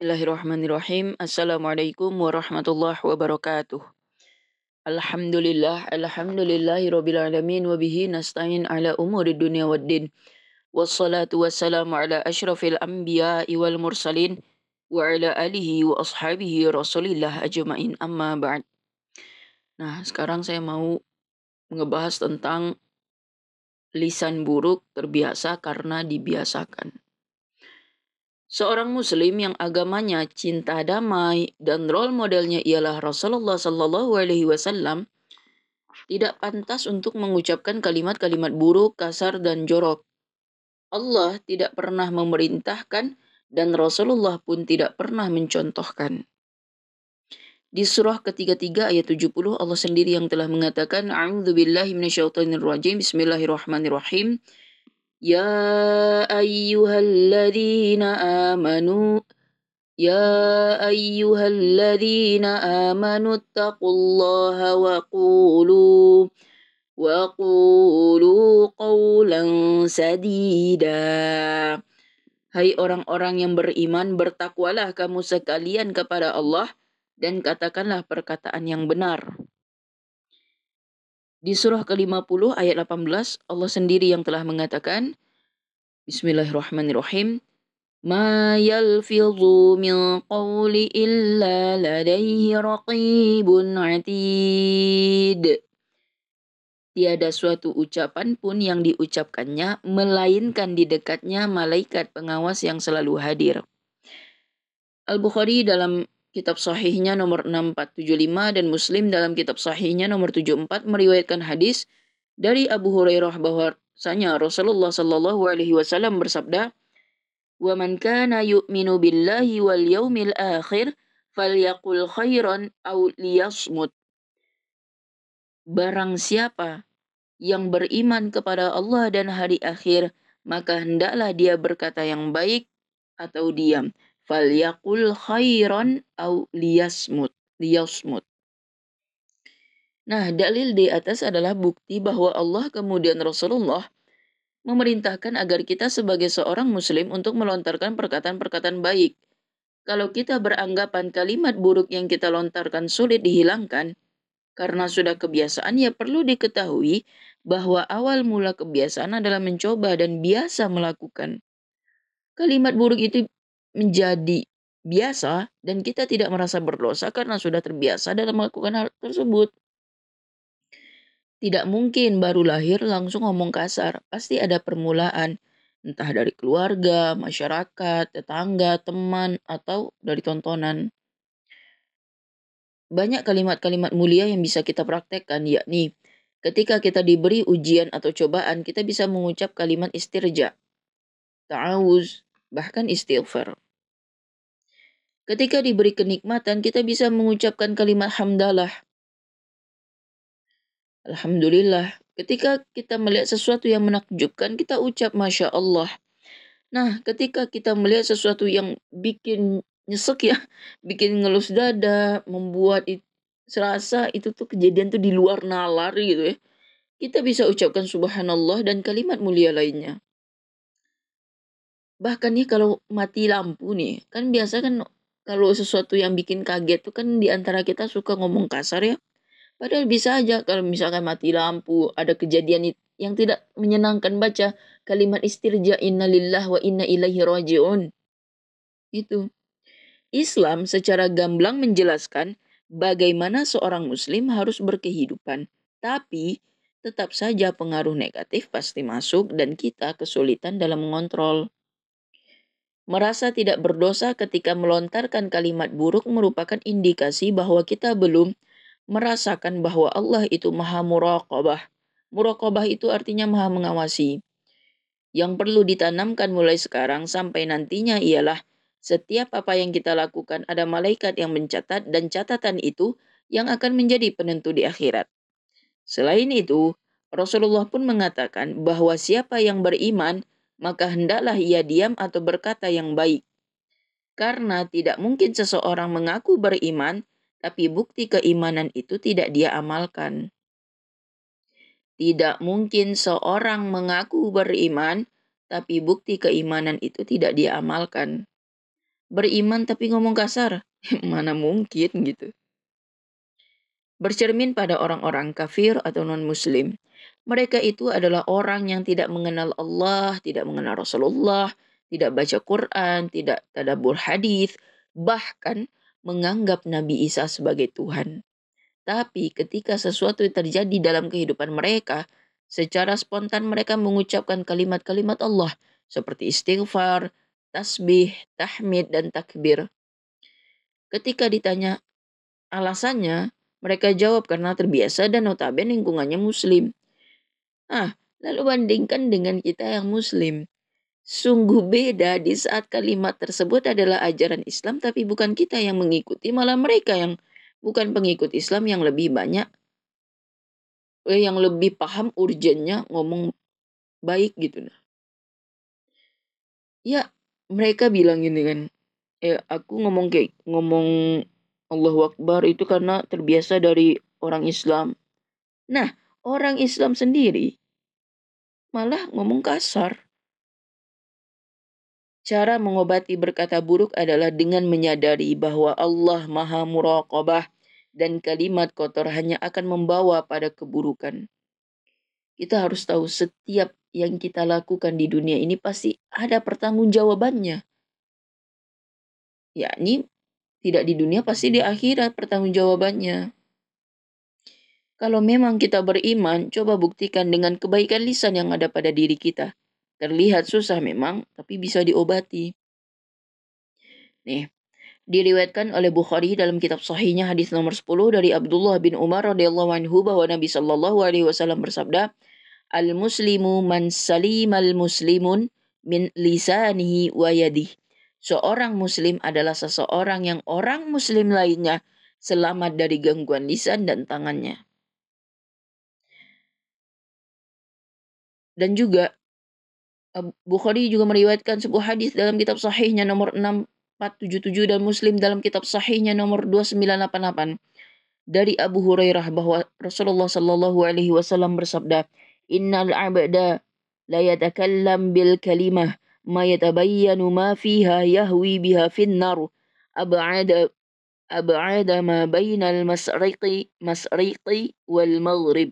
Bismillahirrahmanirrahim. Assalamualaikum warahmatullahi wabarakatuh. Alhamdulillah, alhamdulillahi rabbil alamin wa bihi nasta'in ala umuri dunya waddin. Wassalatu wassalamu ala asyrafil anbiya'i wal mursalin wa ala alihi wa ashabihi rasulillah ajma'in amma ba'd. Nah, sekarang saya mau ngebahas tentang lisan buruk terbiasa karena dibiasakan. Seorang muslim yang agamanya cinta damai dan role modelnya ialah Rasulullah Sallallahu Alaihi Wasallam tidak pantas untuk mengucapkan kalimat-kalimat buruk, kasar, dan jorok. Allah tidak pernah memerintahkan dan Rasulullah pun tidak pernah mencontohkan. Di surah ketiga-tiga ayat 70 Allah sendiri yang telah mengatakan A'udzubillahi minasyaitonirrajim Bismillahirrahmanirrahim يا أيها الذين آمنوا يا أيها الذين آمنوا اتقوا الله وقولوا وقولوا قولا سديدا Hai orang-orang yang beriman, bertakwalah kamu sekalian kepada Allah dan katakanlah perkataan yang benar. Di surah ke-50 ayat 18 Allah sendiri yang telah mengatakan Bismillahirrahmanirrahim Ma yalfidhu min qawli illa ladaihi raqibun atid Tiada suatu ucapan pun yang diucapkannya melainkan di dekatnya malaikat pengawas yang selalu hadir. Al-Bukhari dalam kitab sahihnya nomor 6475 dan Muslim dalam kitab sahihnya nomor 74 meriwayatkan hadis dari Abu Hurairah bahwasanya Rasulullah Shallallahu alaihi wasallam bersabda, "Wa man kana yu'minu billahi wal yaumil akhir falyaqul khairan aw liyasmut." Barang siapa yang beriman kepada Allah dan hari akhir, maka hendaklah dia berkata yang baik atau diam falyakul khairan au liyasmut liyasmut Nah, dalil di atas adalah bukti bahwa Allah kemudian Rasulullah memerintahkan agar kita sebagai seorang muslim untuk melontarkan perkataan-perkataan baik. Kalau kita beranggapan kalimat buruk yang kita lontarkan sulit dihilangkan karena sudah kebiasaan, ya perlu diketahui bahwa awal mula kebiasaan adalah mencoba dan biasa melakukan. Kalimat buruk itu menjadi biasa dan kita tidak merasa berdosa karena sudah terbiasa dalam melakukan hal tersebut. Tidak mungkin baru lahir langsung ngomong kasar, pasti ada permulaan, entah dari keluarga, masyarakat, tetangga, teman, atau dari tontonan. Banyak kalimat-kalimat mulia yang bisa kita praktekkan, yakni ketika kita diberi ujian atau cobaan, kita bisa mengucap kalimat istirja, ta'awuz, bahkan istighfar. Ketika diberi kenikmatan, kita bisa mengucapkan kalimat hamdalah. Alhamdulillah. Ketika kita melihat sesuatu yang menakjubkan, kita ucap Masya Allah. Nah, ketika kita melihat sesuatu yang bikin nyesek ya, bikin ngelus dada, membuat it, serasa itu tuh kejadian tuh di luar nalar gitu ya. Kita bisa ucapkan subhanallah dan kalimat mulia lainnya bahkan nih kalau mati lampu nih kan biasa kan kalau sesuatu yang bikin kaget tuh kan di antara kita suka ngomong kasar ya. Padahal bisa aja kalau misalkan mati lampu ada kejadian yang tidak menyenangkan baca kalimat istirja innalillah wa inna ilaihi rajiun. Itu Islam secara gamblang menjelaskan bagaimana seorang muslim harus berkehidupan tapi tetap saja pengaruh negatif pasti masuk dan kita kesulitan dalam mengontrol Merasa tidak berdosa ketika melontarkan kalimat buruk merupakan indikasi bahwa kita belum merasakan bahwa Allah itu maha muraqabah. Muraqabah itu artinya maha mengawasi. Yang perlu ditanamkan mulai sekarang sampai nantinya ialah setiap apa yang kita lakukan ada malaikat yang mencatat dan catatan itu yang akan menjadi penentu di akhirat. Selain itu, Rasulullah pun mengatakan bahwa siapa yang beriman maka hendaklah ia diam atau berkata yang baik. Karena tidak mungkin seseorang mengaku beriman, tapi bukti keimanan itu tidak dia amalkan. Tidak mungkin seorang mengaku beriman, tapi bukti keimanan itu tidak dia amalkan. beriman tapi ngomong kasar. Mana mungkin gitu. Bercermin pada orang-orang kafir atau non-muslim. Mereka itu adalah orang yang tidak mengenal Allah, tidak mengenal Rasulullah, tidak baca Quran, tidak tadabur hadis, bahkan menganggap Nabi Isa sebagai Tuhan. Tapi ketika sesuatu terjadi dalam kehidupan mereka, secara spontan mereka mengucapkan kalimat-kalimat Allah seperti istighfar, tasbih, tahmid, dan takbir. Ketika ditanya alasannya, mereka jawab karena terbiasa dan notabene lingkungannya muslim. Ah, lalu bandingkan dengan kita yang muslim. Sungguh beda di saat kalimat tersebut adalah ajaran Islam tapi bukan kita yang mengikuti, malah mereka yang bukan pengikut Islam yang lebih banyak eh, yang lebih paham urgennya ngomong baik gitu nah. Ya, mereka bilang gini kan, eh aku ngomong kayak ngomong Allahu Akbar itu karena terbiasa dari orang Islam. Nah, orang Islam sendiri malah ngomong kasar. Cara mengobati berkata buruk adalah dengan menyadari bahwa Allah Maha Muraqabah dan kalimat kotor hanya akan membawa pada keburukan. Kita harus tahu setiap yang kita lakukan di dunia ini pasti ada pertanggungjawabannya. Yakni tidak di dunia pasti di akhirat pertanggungjawabannya. Kalau memang kita beriman, coba buktikan dengan kebaikan lisan yang ada pada diri kita. Terlihat susah memang, tapi bisa diobati. Nih, diriwayatkan oleh Bukhari dalam kitab sahihnya hadis nomor 10 dari Abdullah bin Umar radhiyallahu anhu bahwa Nabi sallallahu alaihi wasallam bersabda, "Al-muslimu man salimal muslimun min lisanihi wa yadihi." Seorang muslim adalah seseorang yang orang muslim lainnya selamat dari gangguan lisan dan tangannya. Dan juga Bukhari juga meriwayatkan sebuah hadis dalam kitab sahihnya nomor 6477 dan Muslim dalam kitab sahihnya nomor 2988 dari Abu Hurairah bahwa Rasulullah Shallallahu alaihi wasallam bersabda, "Innal 'abda la yatakallam bil kalimah ma yatabayyanu ma fiha yahwi biha fin nar ab'ada ab'ada ma bainal masriqi masriqi wal maghrib."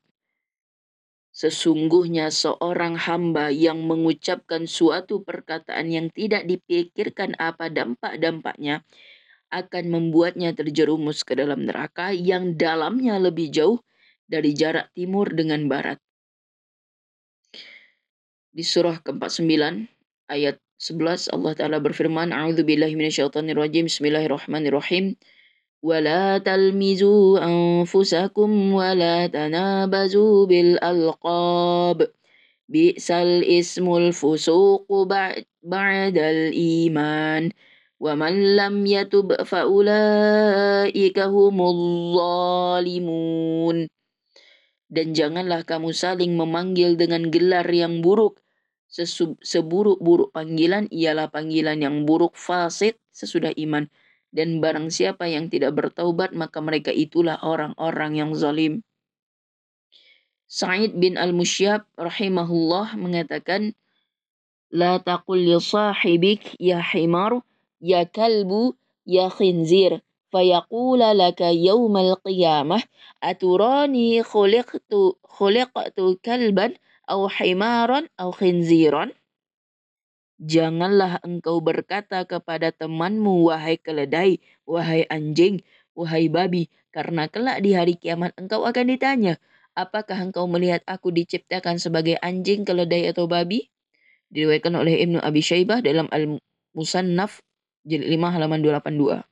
Sesungguhnya seorang hamba yang mengucapkan suatu perkataan yang tidak dipikirkan apa dampak-dampaknya akan membuatnya terjerumus ke dalam neraka yang dalamnya lebih jauh dari jarak timur dengan barat. Di surah ke-49 ayat 11 Allah Ta'ala berfirman A'udzubillahi minasyaitonirrajim Bismillahirrahmanirrahim ولا تلمزوا أنفسكم ولا تنابزوا بالألقاب بئس الاسم الفسوق بعد الإيمان ومن لم يتب فأولئك هم الظالمون Dan janganlah kamu saling memanggil dengan gelar yang buruk. Seburuk-buruk panggilan ialah panggilan yang buruk fasid sesudah iman dan barang siapa yang tidak bertaubat maka mereka itulah orang-orang yang zalim. Sa'id bin Al-Musyab rahimahullah mengatakan La taqul li sahibik ya himar ya kalbu ya khinzir fayaqula laka yawmal qiyamah aturani khuliqtu khuliqtu kalban aw himaran aw khinziran Janganlah engkau berkata kepada temanmu, wahai keledai, wahai anjing, wahai babi, karena kelak di hari kiamat engkau akan ditanya, apakah engkau melihat aku diciptakan sebagai anjing, keledai, atau babi? Diriwayatkan oleh Ibnu Abi Syaibah dalam Al-Musannaf jilid 5 halaman 282.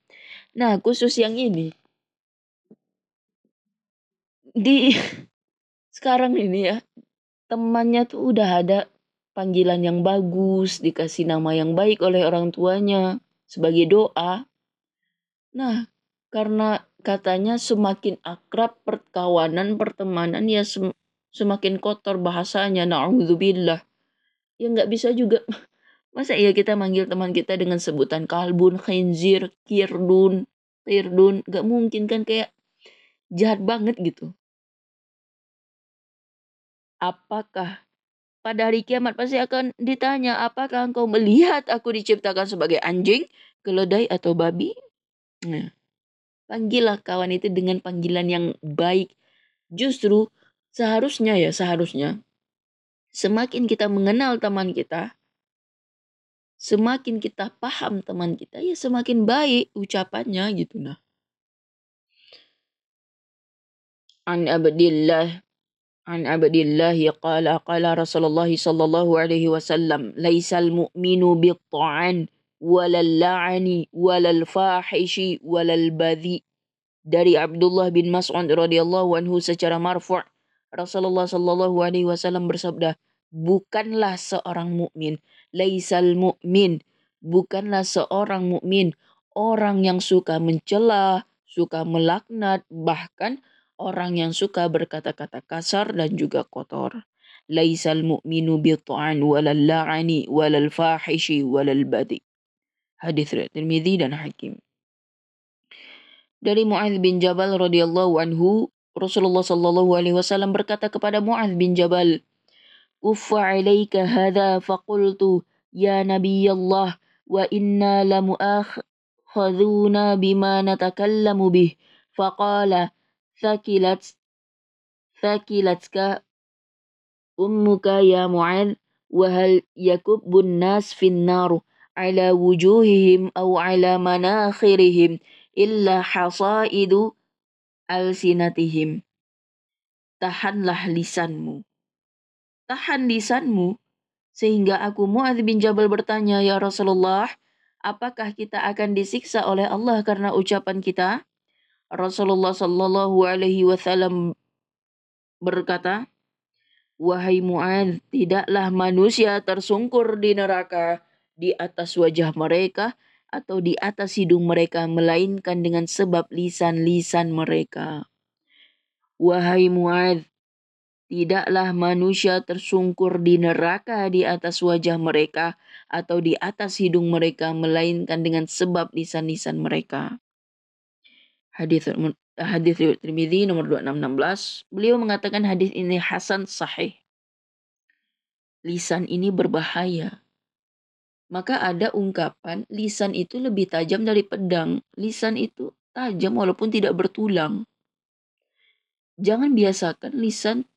Nah, khusus yang ini di sekarang ini ya temannya tuh udah ada panggilan yang bagus, dikasih nama yang baik oleh orang tuanya sebagai doa. Nah, karena katanya semakin akrab perkawanan, pertemanan ya sem semakin kotor bahasanya. Na'udzubillah. Ya nggak bisa juga. Masa iya kita manggil teman kita dengan sebutan kalbun, khinzir, kirdun, tirdun. Gak mungkin kan kayak jahat banget gitu. Apakah pada hari kiamat pasti akan ditanya, apakah engkau melihat aku diciptakan sebagai anjing, keledai atau babi? Nah, panggillah kawan itu dengan panggilan yang baik. Justru seharusnya ya, seharusnya semakin kita mengenal teman kita, semakin kita paham teman kita, ya semakin baik ucapannya gitu nah. An Abdillah عن عبد الله قال قال رسول الله صلى الله عليه وسلم ليس المؤمن بالطعن ولا اللعن ولا الفاحش ولا البذيء dari Abdullah bin Mas'ud radhiyallahu anhu secara marfu' Rasulullah sallallahu alaihi wasallam bersabda bukanlah seorang mukmin laisal mukmin bukanlah seorang mukmin orang yang suka mencela suka melaknat bahkan orang yang suka berkata-kata kasar dan juga kotor. Laisal mu'minu bit'an walal la'ani walal fahishi walal badi. Hadis Tirmidzi dan Hakim. Dari Mu'adz bin Jabal radhiyallahu anhu, Rasulullah sallallahu alaihi wasallam berkata kepada Mu'adz bin Jabal, "Uffa 'alaika hadha faqultu ya Nabi Allah wa inna lamu'akhadhuna bima natakallamu bih." Faqala Thakilat. Ya Tahanlah lisanmu. Tahan lisanmu sehingga aku Mu'adz bin Jabal bertanya, "Ya Rasulullah, apakah kita akan disiksa oleh Allah karena ucapan kita?" Rasulullah Shallallahu Alaihi Wasallam berkata, Wahai Mu'ad, tidaklah manusia tersungkur di neraka di atas wajah mereka atau di atas hidung mereka, melainkan dengan sebab lisan-lisan mereka. Wahai Mu'ad, tidaklah manusia tersungkur di neraka di atas wajah mereka atau di atas hidung mereka, melainkan dengan sebab lisan-lisan mereka. Hadis hadis riwayat Tirmizi nomor 2616, beliau mengatakan hadis ini hasan sahih. Lisan ini berbahaya. Maka ada ungkapan lisan itu lebih tajam dari pedang. Lisan itu tajam walaupun tidak bertulang. Jangan biasakan lisan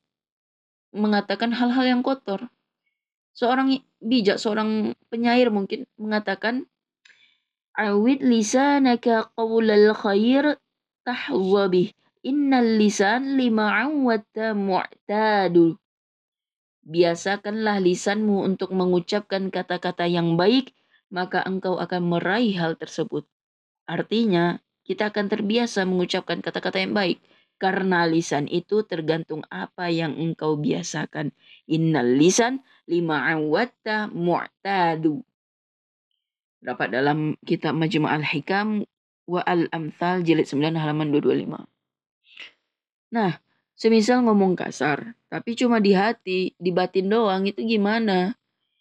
mengatakan hal-hal yang kotor. Seorang bijak, seorang penyair mungkin mengatakan Awid lisanaka qawlal khair tahza bih. Innal lisan lima awwata mu'tadu. Biasakanlah lisanmu untuk mengucapkan kata-kata yang baik, maka engkau akan meraih hal tersebut. Artinya, kita akan terbiasa mengucapkan kata-kata yang baik. Karena lisan itu tergantung apa yang engkau biasakan. Innal lisan lima awwata mu'tadu. Dapat dalam kitab Majmu' al-Hikam wa al-amthal jilid 9 halaman 225. Nah, semisal ngomong kasar, tapi cuma di hati, di batin doang, itu gimana?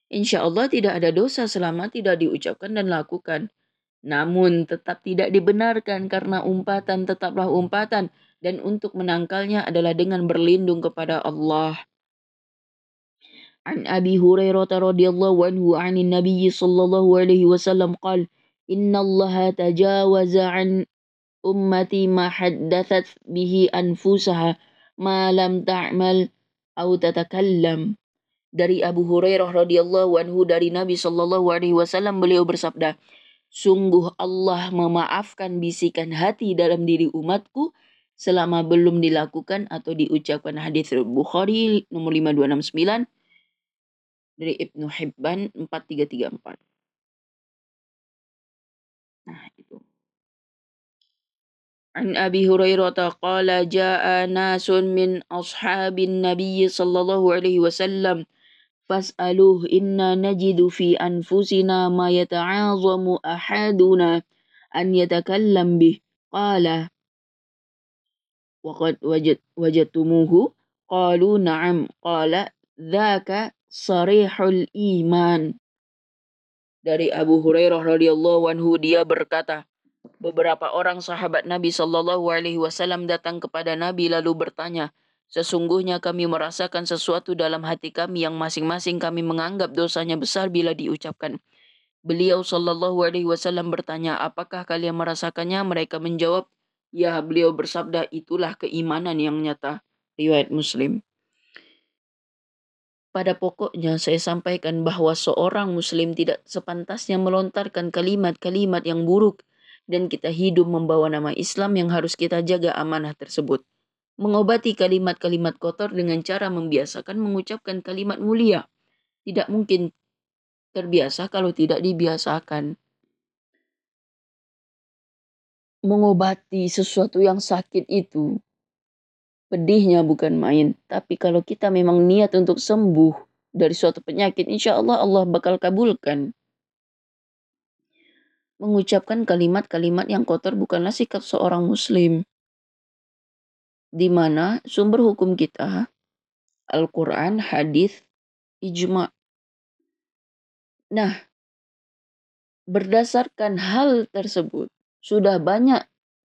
Insya Allah tidak ada dosa selama tidak diucapkan dan lakukan. Namun tetap tidak dibenarkan karena umpatan tetaplah umpatan dan untuk menangkalnya adalah dengan berlindung kepada Allah. An Abi Hurairah radhiyallahu anhu 'anil Nabi sallallahu alaihi wasallam qala innallaha tajawaza an ummati ma haddatsat bihi anfusaha ma lam ta'mal au tatakallam. Dari Abu Hurairah radhiyallahu anhu dari Nabi Shallallahu alaihi wasallam beliau bersabda sungguh Allah memaafkan bisikan hati dalam diri umatku selama belum dilakukan atau diucapkan hadis Bukhari nomor 5269 dari Ibnu Hibban 4334 Nah, itu. An Abi Hurairah qala jaa nasun min ashabin Nabi sallallahu alaihi wasallam. Fas'aluh inna najidu fi anfusina ma yata'azamu ahaduna an yatakallam bih. Qala waqad wajad wajadtumuhu? Qalu na'am. Qala dzaka sarihul iman dari Abu Hurairah radhiyallahu anhu dia berkata, beberapa orang sahabat Nabi Shallallahu alaihi wasallam datang kepada Nabi lalu bertanya, Sesungguhnya kami merasakan sesuatu dalam hati kami yang masing-masing kami menganggap dosanya besar bila diucapkan. Beliau Shallallahu Alaihi Wasallam bertanya, apakah kalian merasakannya? Mereka menjawab, ya. Beliau bersabda, itulah keimanan yang nyata. Riwayat Muslim. Pada pokoknya saya sampaikan bahwa seorang muslim tidak sepantasnya melontarkan kalimat-kalimat yang buruk dan kita hidup membawa nama Islam yang harus kita jaga amanah tersebut mengobati kalimat-kalimat kotor dengan cara membiasakan mengucapkan kalimat mulia. Tidak mungkin terbiasa kalau tidak dibiasakan. Mengobati sesuatu yang sakit itu, pedihnya bukan main. Tapi kalau kita memang niat untuk sembuh dari suatu penyakit, insya Allah Allah bakal kabulkan. Mengucapkan kalimat-kalimat yang kotor bukanlah sikap seorang muslim di mana sumber hukum kita Al-Quran, hadis, ijma. Nah, berdasarkan hal tersebut, sudah banyak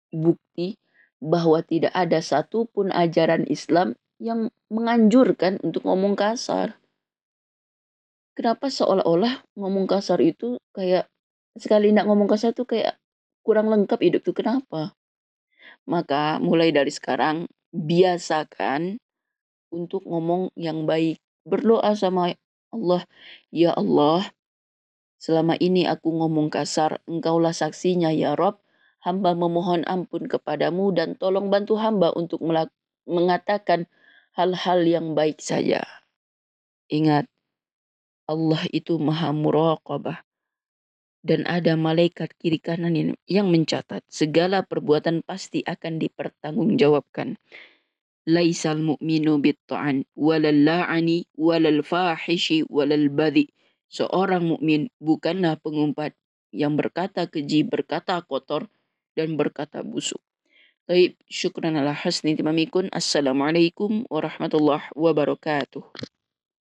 bukti bahwa tidak ada satupun ajaran Islam yang menganjurkan untuk ngomong kasar. Kenapa seolah-olah ngomong kasar itu kayak sekali nak ngomong kasar tuh kayak kurang lengkap hidup tuh kenapa? Maka mulai dari sekarang biasakan untuk ngomong yang baik. Berdoa sama Allah, "Ya Allah, selama ini aku ngomong kasar, Engkaulah saksinya ya Rob. Hamba memohon ampun kepadamu dan tolong bantu hamba untuk mengatakan hal-hal yang baik saja." Ingat, Allah itu maha muraqabah dan ada malaikat kiri kanan yang mencatat segala perbuatan pasti akan dipertanggungjawabkan. Laisal mu'minu bitta'an walal la'ani walal fahishi walal badhi. Seorang mukmin bukanlah pengumpat yang berkata keji, berkata kotor, dan berkata busuk. Baik, syukran ala hasni timamikun. Assalamualaikum warahmatullahi wabarakatuh.